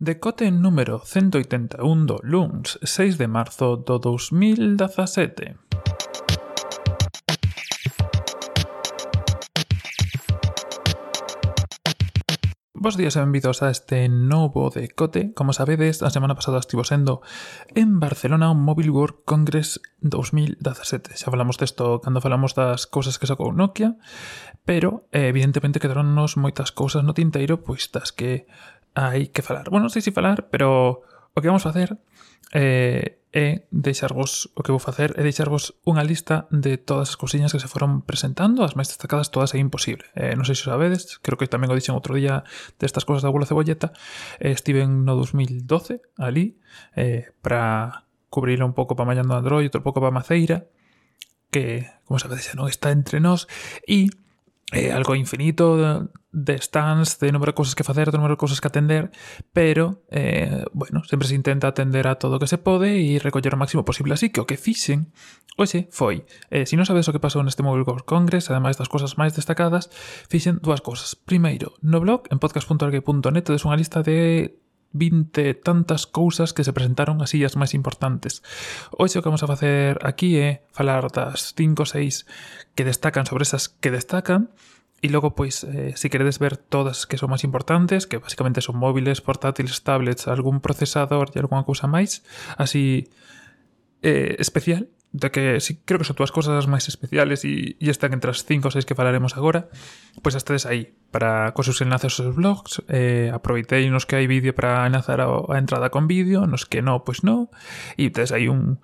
decote número 181 do LUNS 6 de marzo do 2017. Bos días e benvidos a este novo decote. Como sabedes, a semana pasada estivo sendo en Barcelona o Mobile World Congress 2017. Xa falamos desto cando falamos das cousas que sacou Nokia, pero eh, evidentemente quedaronnos moitas cousas no tinteiro, pois das que hai que falar. Bueno, non sei se falar, pero o que vamos facer eh, é deixarvos, o que vou facer é deixarvos unha lista de todas as cousiñas que se foron presentando, as máis destacadas todas é imposible. Eh, non sei se o sabedes, creo que tamén o dixen outro día destas cousas da Gula Cebolleta, eh, estiven no 2012 ali eh, para cubrir un pouco para Mallando Android, outro pouco para Maceira, que, como sabedes, non está entre nós, e eh, algo infinito de, stands, de número de cousas que facer, de número de cousas que atender, pero, eh, bueno, sempre se intenta atender a todo o que se pode e recoller o máximo posible. Así que o que fixen, oxe, foi, eh, se si non sabes o que pasou neste Mobile World Congress, ademais das cousas máis destacadas, fixen dúas cousas. Primeiro, no blog, en podcast.org.net, tedes unha lista de vinte tantas cousas que se presentaron así as máis importantes. Hoxe o que vamos a facer aquí é falar das 5 ou 6 que destacan sobre esas que destacan E logo, pois, eh, si queredes ver todas que son máis importantes, que basicamente son móviles, portátiles, tablets, algún procesador e algunha cousa máis, así eh, especial, de que sí, creo que son todas cousas máis especiales e, e están entre as 5 ou 6 que falaremos agora, pois estedes aí, para cos seus enlaces aos blogs eh, aproveitei nos que hai vídeo para enlazar a, a entrada con vídeo nos que no, pois non e tes hai un,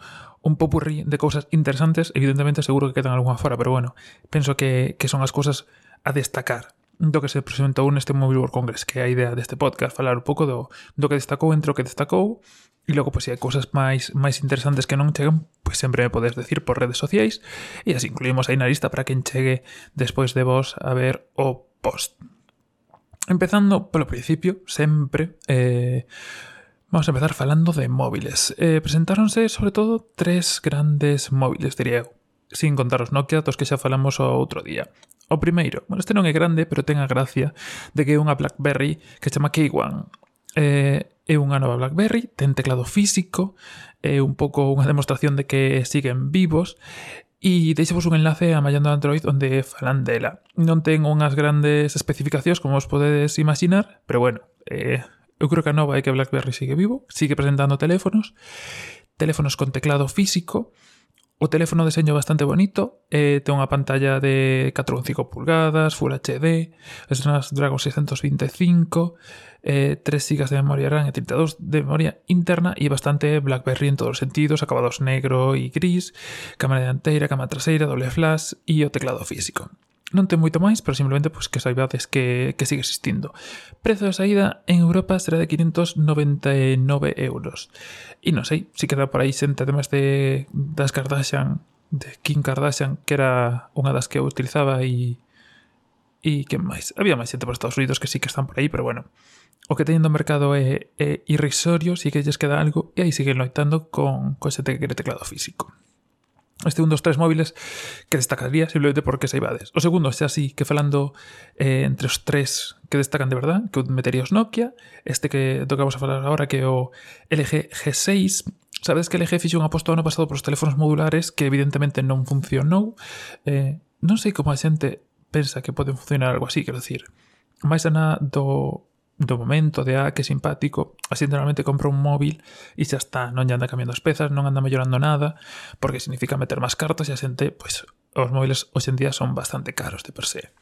un popurrí de cousas interesantes, evidentemente seguro que quedan algunha fora, pero bueno, penso que, que son as cousas a destacar do que se presentou neste Mobile World Congress, que é a idea deste podcast, falar un pouco do, do que destacou entre o que destacou, e logo, pois, se hai cousas máis máis interesantes que non chegan, pois sempre me podes decir por redes sociais, e así incluímos aí na lista para quen chegue despois de vos a ver o post. Empezando polo principio, sempre, eh, vamos a empezar falando de móviles. Eh, presentáronse sobre todo tres grandes móviles, diría eu, sin contar os Nokia dos que xa falamos o outro día. O primeiro, bueno, este non é grande, pero ten a gracia de que é unha BlackBerry que se chama K1. Eh, é unha nova BlackBerry, ten teclado físico, é un pouco unha demostración de que siguen vivos E deixamos un enlace a Mallando Android onde falan dela. Non ten unhas grandes especificacións como os podedes imaginar, pero bueno, eh, eu creo que a nova é que BlackBerry sigue vivo, sigue presentando teléfonos, teléfonos con teclado físico, O teléfono deseño bastante bonito, eh, ten unha pantalla de 4,5 pulgadas, Full HD, Snapdragon Dragon 625, eh, 3 GB de memoria RAM e 32 de memoria interna e bastante BlackBerry en todos os sentidos, acabados negro e gris, cámara dianteira, cámara traseira, doble flash e o teclado físico. Non ten moito máis, pero simplemente pois, que saibades que, que sigue existindo. Prezo de saída en Europa será de 599 euros. E non sei, si queda por aí xente además de, das Kardashian, de Kim Kardashian, que era unha das que eu utilizaba e... E que máis? Había máis xente por Estados Unidos que sí que están por aí, pero bueno. O que teñen do mercado é, é irrisorio, si que lles queda algo, e aí siguen loitando con, con xente que quere teclado físico este un dos tres móviles que destacaría simplemente porque se ibades. O segundo, xa así que falando eh, entre os tres que destacan de verdad, que metería os Nokia, este que do que vamos a falar agora que é o LG G6, Sabes que LG fixe un aposto ano pasado para os teléfonos modulares que evidentemente non funcionou. Eh, non sei como a xente pensa que poden funcionar algo así, quero dicir. Mais ana do do momento de ah, que simpático, así normalmente compro un móvil e xa está, non lle anda cambiando as pezas, non anda mellorando nada, porque significa meter máis cartas e a xente, pois, os móviles hoxendía son bastante caros de per se.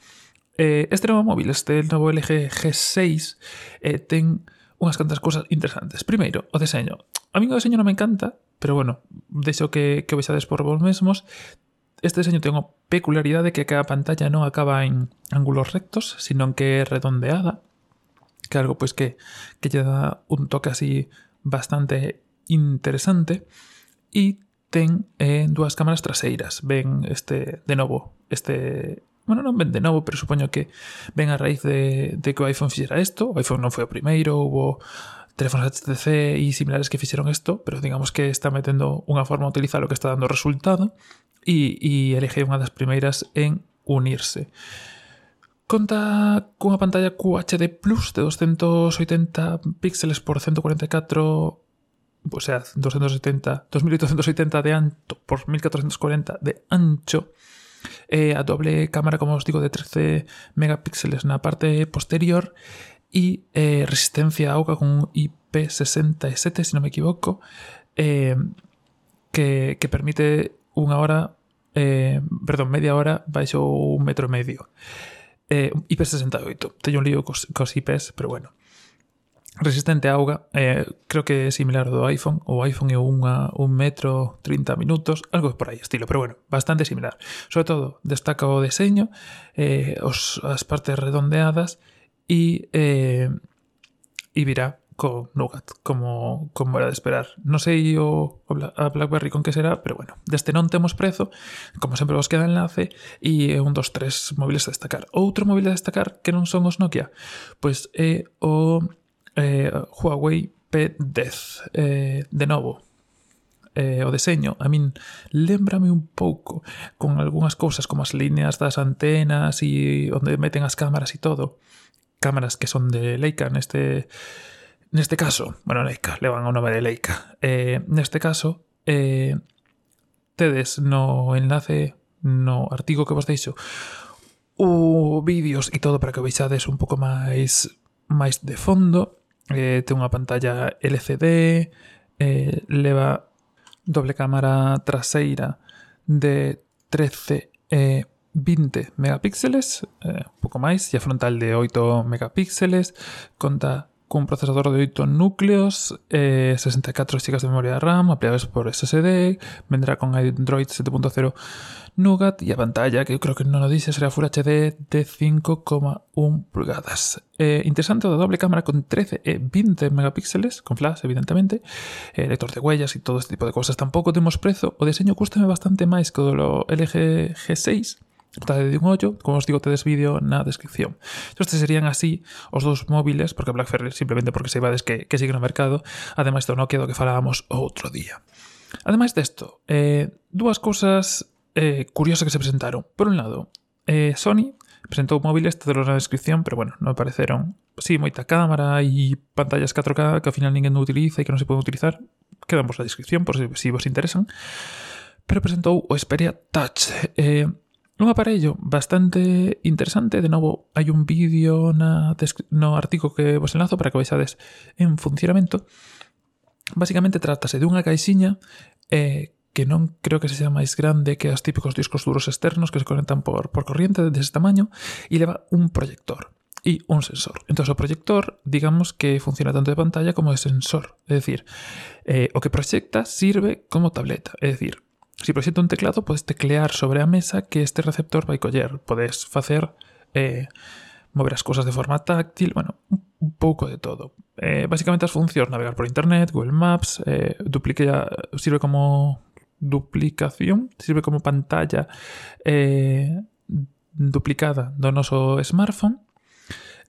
Eh, este novo móvil, este novo LG G6, eh, ten unhas cantas cousas interesantes. Primeiro, o deseño. A mí o deseño non me encanta, pero bueno, deixo que, que o vexades por vos mesmos. Este deseño ten a peculiaridade que a cada pantalla non acaba en ángulos rectos, sino que é redondeada que algo pues que, que ya da un toque así bastante interesante e ten eh, dúas cámaras traseiras. Ven este, de novo, este... Bueno, non ven de novo, pero supoño que ven a raíz de, de que o iPhone fixera isto. O iPhone non foi o primeiro, houve teléfonos HTC e similares que fixeron isto, pero digamos que está metendo unha forma de utilizar o que está dando resultado e, e elege unha das primeiras en unirse. Conta cunha pantalla QHD Plus de 280 píxeles por 144 o sea, 270, 2880 de alto por 1440 de ancho eh, a doble cámara, como os digo, de 13 megapíxeles na parte posterior y eh, resistencia a auga con un IP67, si no me equivoco, eh, que, que, permite unha hora, eh, perdón, media hora baixo un metro e medio eh, IP68. Teño un lío cos, cos IPs, pero bueno. Resistente a auga, eh, creo que é similar ao do iPhone. O iPhone é unha, un metro 30 minutos, algo por aí estilo, pero bueno, bastante similar. Sobre todo, destaca o deseño, eh, os, as partes redondeadas e, eh, e virá co Nougat, como, como era de esperar. Non sei o, a BlackBerry con que será, pero bueno, deste non temos prezo, como sempre vos queda enlace, e é un dos tres móviles a destacar. Outro móvil a destacar que non son os Nokia, pois é o eh, Huawei P10, eh, de novo, eh, o deseño a min lembrame un pouco con algunhas cousas como as líneas das antenas e onde meten as cámaras e todo cámaras que son de Leica neste Neste caso, bueno, Leica, levan o nome de Leica. Eh, neste caso, eh, tedes no enlace, no artigo que vos deixo, o vídeos e todo para que veixades un pouco máis máis de fondo. Eh, ten unha pantalla LCD, eh, leva doble cámara traseira de 13 e eh, 20 megapíxeles, eh, un pouco máis, e a frontal de 8 megapíxeles, conta cun procesador de 8 núcleos, eh, 64 GB de memoria de RAM, ampliables por SSD, vendrá con Android 7.0 Nougat e a pantalla, que eu creo que non o dixe, será Full HD de 5,1 pulgadas. Eh, interesante da doble cámara con 13 e 20 megapíxeles, con flash, evidentemente, eh, lector de huellas e todo este tipo de cosas. Tampouco temos prezo, o deseño custame bastante máis que o do LG G6, Tade de un ollo, como os digo, tedes vídeo na descripción. Entón, estes serían así os dous móviles, porque BlackBerry simplemente porque saibades que, que sigue no mercado, ademais do Nokia do que falábamos outro día. Ademais desto, eh, dúas cousas eh, curiosas que se presentaron. Por un lado, eh, Sony presentou móviles, tedelos na descripción, pero bueno, non apareceron. Sí, moita cámara e pantallas 4K que ao final ninguén utiliza e que non se pode utilizar. Quedan vos na descripción por se si, si vos interesan. Pero presentou o Xperia Touch. Eh, un aparello bastante interesante. De novo, hai un vídeo na no artigo que vos enlazo para que vexades en funcionamento. Básicamente trátase dunha caixiña eh, que non creo que se sea máis grande que os típicos discos duros externos que se conectan por, por corriente dese tamaño e leva un proyector e un sensor. Entón, o proyector, digamos que funciona tanto de pantalla como de sensor. É dicir, eh, o que proxecta sirve como tableta. É dicir, si proxecta un teclado, podes teclear sobre a mesa que este receptor vai coller. Podes facer eh, mover as cousas de forma táctil, bueno, un pouco de todo. Eh, basicamente as funcións, navegar por internet, Google Maps, eh, sirve como duplicación, sirve como pantalla eh, duplicada do noso smartphone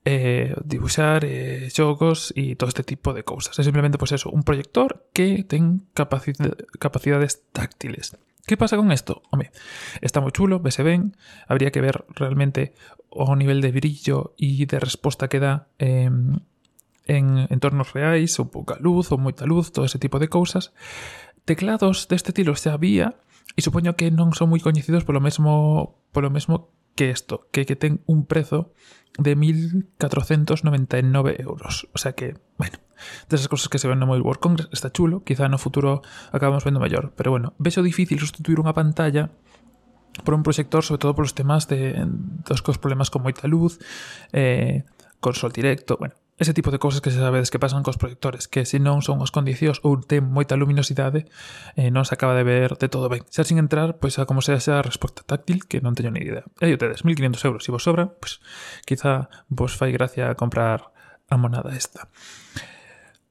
eh, dibuixar eh, xogos e todo este tipo de cousas. É simplemente pois eso, un proyector que ten capacidade, capacidades táctiles. Que pasa con isto? Home, está moi chulo, vese ben, habría que ver realmente o nivel de brillo e de resposta que eh, en entornos reais, ou pouca luz, ou moita luz, todo ese tipo de cousas. Teclados deste estilo xa había e supoño que non son moi coñecidos polo mesmo polo mesmo que esto, que, que ten un prezo de 1.499 euros. O sea que, bueno, de esas cosas que se ven no Mobile World Congress, está chulo, quizá no futuro acabamos vendo mayor. Pero bueno, beso difícil sustituir unha pantalla por un proyector, sobre todo polos temas de dos problemas con moita luz, eh, con sol directo, bueno, ese tipo de cousas que se sabedes que pasan cos proyectores, que se non son os condicións ou ten moita luminosidade, eh, non se acaba de ver de todo ben. Xa sin entrar, pois a como sea xa a resposta táctil, que non teño ni idea. E eu te tedes, 1500 euros, se si vos sobra, pois quizá vos fai gracia comprar a monada esta.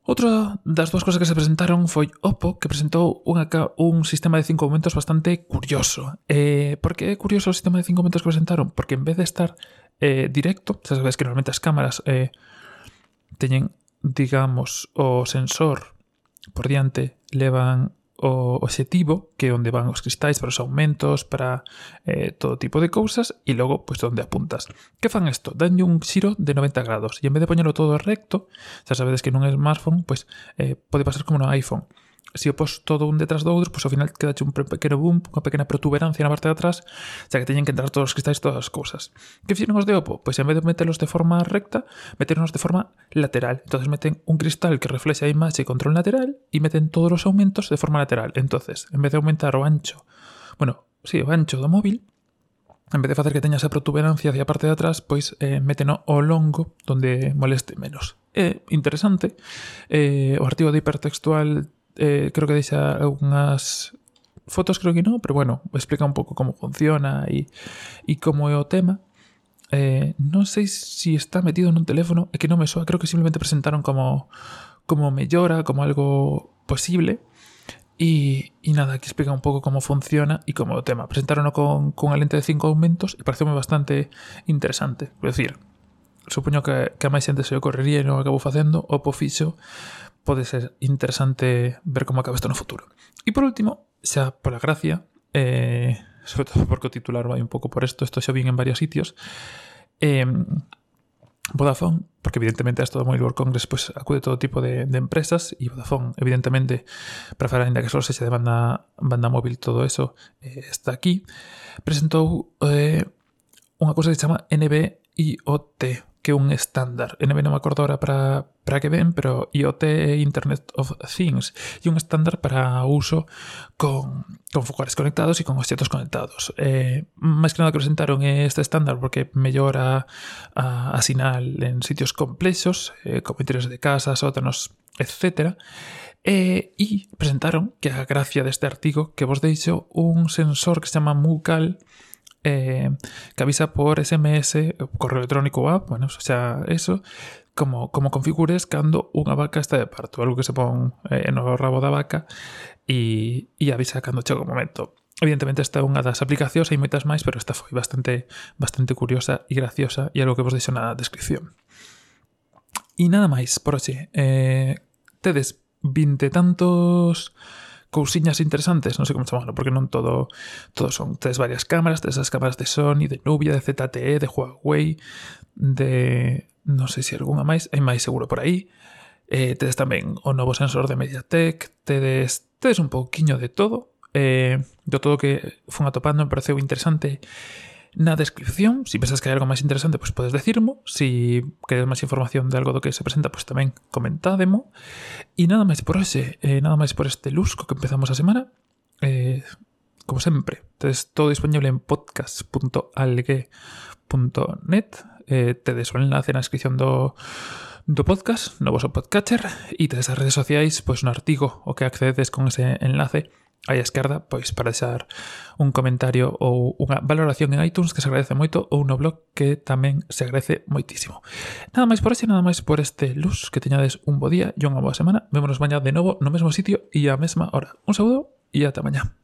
Outra das dúas cousas que se presentaron foi Oppo, que presentou unha, un sistema de cinco aumentos bastante curioso. Eh, por que é curioso o sistema de cinco aumentos que presentaron? Porque en vez de estar eh, directo, xa sabes que normalmente as cámaras eh, teñen, digamos, o sensor por diante, levan o objetivo, que é onde van os cristais para os aumentos, para eh, todo tipo de cousas, e logo, pois, onde apuntas. Que fan isto? Danlle un xiro de 90 grados, e en vez de poñelo todo recto, xa sabedes que nun smartphone, pois, eh, pode pasar como no iPhone, se o pos todo un detrás do outro, pois ao final quedache un pequeno boom, unha pequena protuberancia na parte de atrás, xa que teñen que entrar todos os cristais todas as cousas. Que fixeron os de Oppo? Pois en vez de meterlos de forma recta, meteronlos de forma lateral. Entonces meten un cristal que reflexe a imaxe e control lateral e meten todos os aumentos de forma lateral. Entonces, en vez de aumentar o ancho, bueno, si, sí, o ancho do móvil, en vez de facer que teña esa protuberancia hacia a parte de atrás, pois eh, méteno o longo donde moleste menos. É eh, interesante. Eh, o artigo de hipertextual eh, creo que deixa algunhas fotos, creo que non, pero bueno, explica un pouco como funciona e, e como é o tema. Eh, non sei se si está metido nun teléfono, é que non me soa, creo que simplemente presentaron como, como mellora, como algo posible. E, e nada, que explica un pouco como funciona e como o tema. Presentaron con, con a lente de 5 aumentos e pareceu bastante interesante. Quer decir, supoño que, que a máis xente se ocorrería e non acabou facendo, o po fixo pode ser interesante ver como acaba isto no futuro. E por último, xa pola gracia, eh, sobre todo porque o titular vai un pouco por isto, isto xa vin en varios sitios, eh, Vodafone, porque evidentemente a todo moi World Congress pues, acude todo tipo de, de empresas e Vodafone, evidentemente, para falar ainda que só sexe de banda, banda móvil todo eso, eh, está aquí, presentou eh, unha cousa que se chama NBIOT, que un estándar. NB non me acordo ahora para, para que ven, pero IoT é Internet of Things e un estándar para uso con, con focares conectados e con objetos conectados. Eh, máis que nada que presentaron é este estándar porque mellora a, a sinal en sitios complexos, eh, como interiores de casas, sótanos, etc. E, e presentaron que a gracia deste artigo que vos deixo un sensor que se chama Mucal eh, que avisa por SMS, correo electrónico o app, bueno, o sea, eso, como, como configures cando unha vaca está de parto, algo que se pon eh, no rabo da vaca e, e avisa cando chega o momento. Evidentemente esta é unha das aplicacións, hai moitas máis, pero esta foi bastante bastante curiosa e graciosa e algo que vos deixo na descripción. E nada máis, por hoxe. Eh, tedes vinte tantos cousiñas interesantes, non sei como chamarlo, porque non todo todo son. Tes varias cámaras, tes as cámaras de Sony, de Nubia, de ZTE, de Huawei, de non sei se algunha máis, hai máis seguro por aí. Eh, tedes tamén o novo sensor de MediaTek, tedes, tedes un pouquiño de todo, eh, do todo que fun atopando me pareceu interesante na descripción. Si pensas que hai algo máis interesante, pois podes decirmo. Si queres máis información de algo do que se presenta, pois tamén comentádemo. E nada máis por hoxe, eh, nada máis por este lusco que empezamos a semana. Eh, como sempre, tedes todo disponible en podcast.algue.net. Eh, tedes o enlace na descripción do, do podcast, no vosso podcatcher, e tedes as redes sociais, pois no artigo o que accedes con ese enlace aí a esquerda, pois para deixar un comentario ou unha valoración en iTunes que se agradece moito ou no blog que tamén se agradece moitísimo. Nada máis por hoxe, nada máis por este luz, que teñades un bo día e unha boa semana. Vémonos mañá de novo no mesmo sitio e á mesma hora. Un saúdo e ata mañá.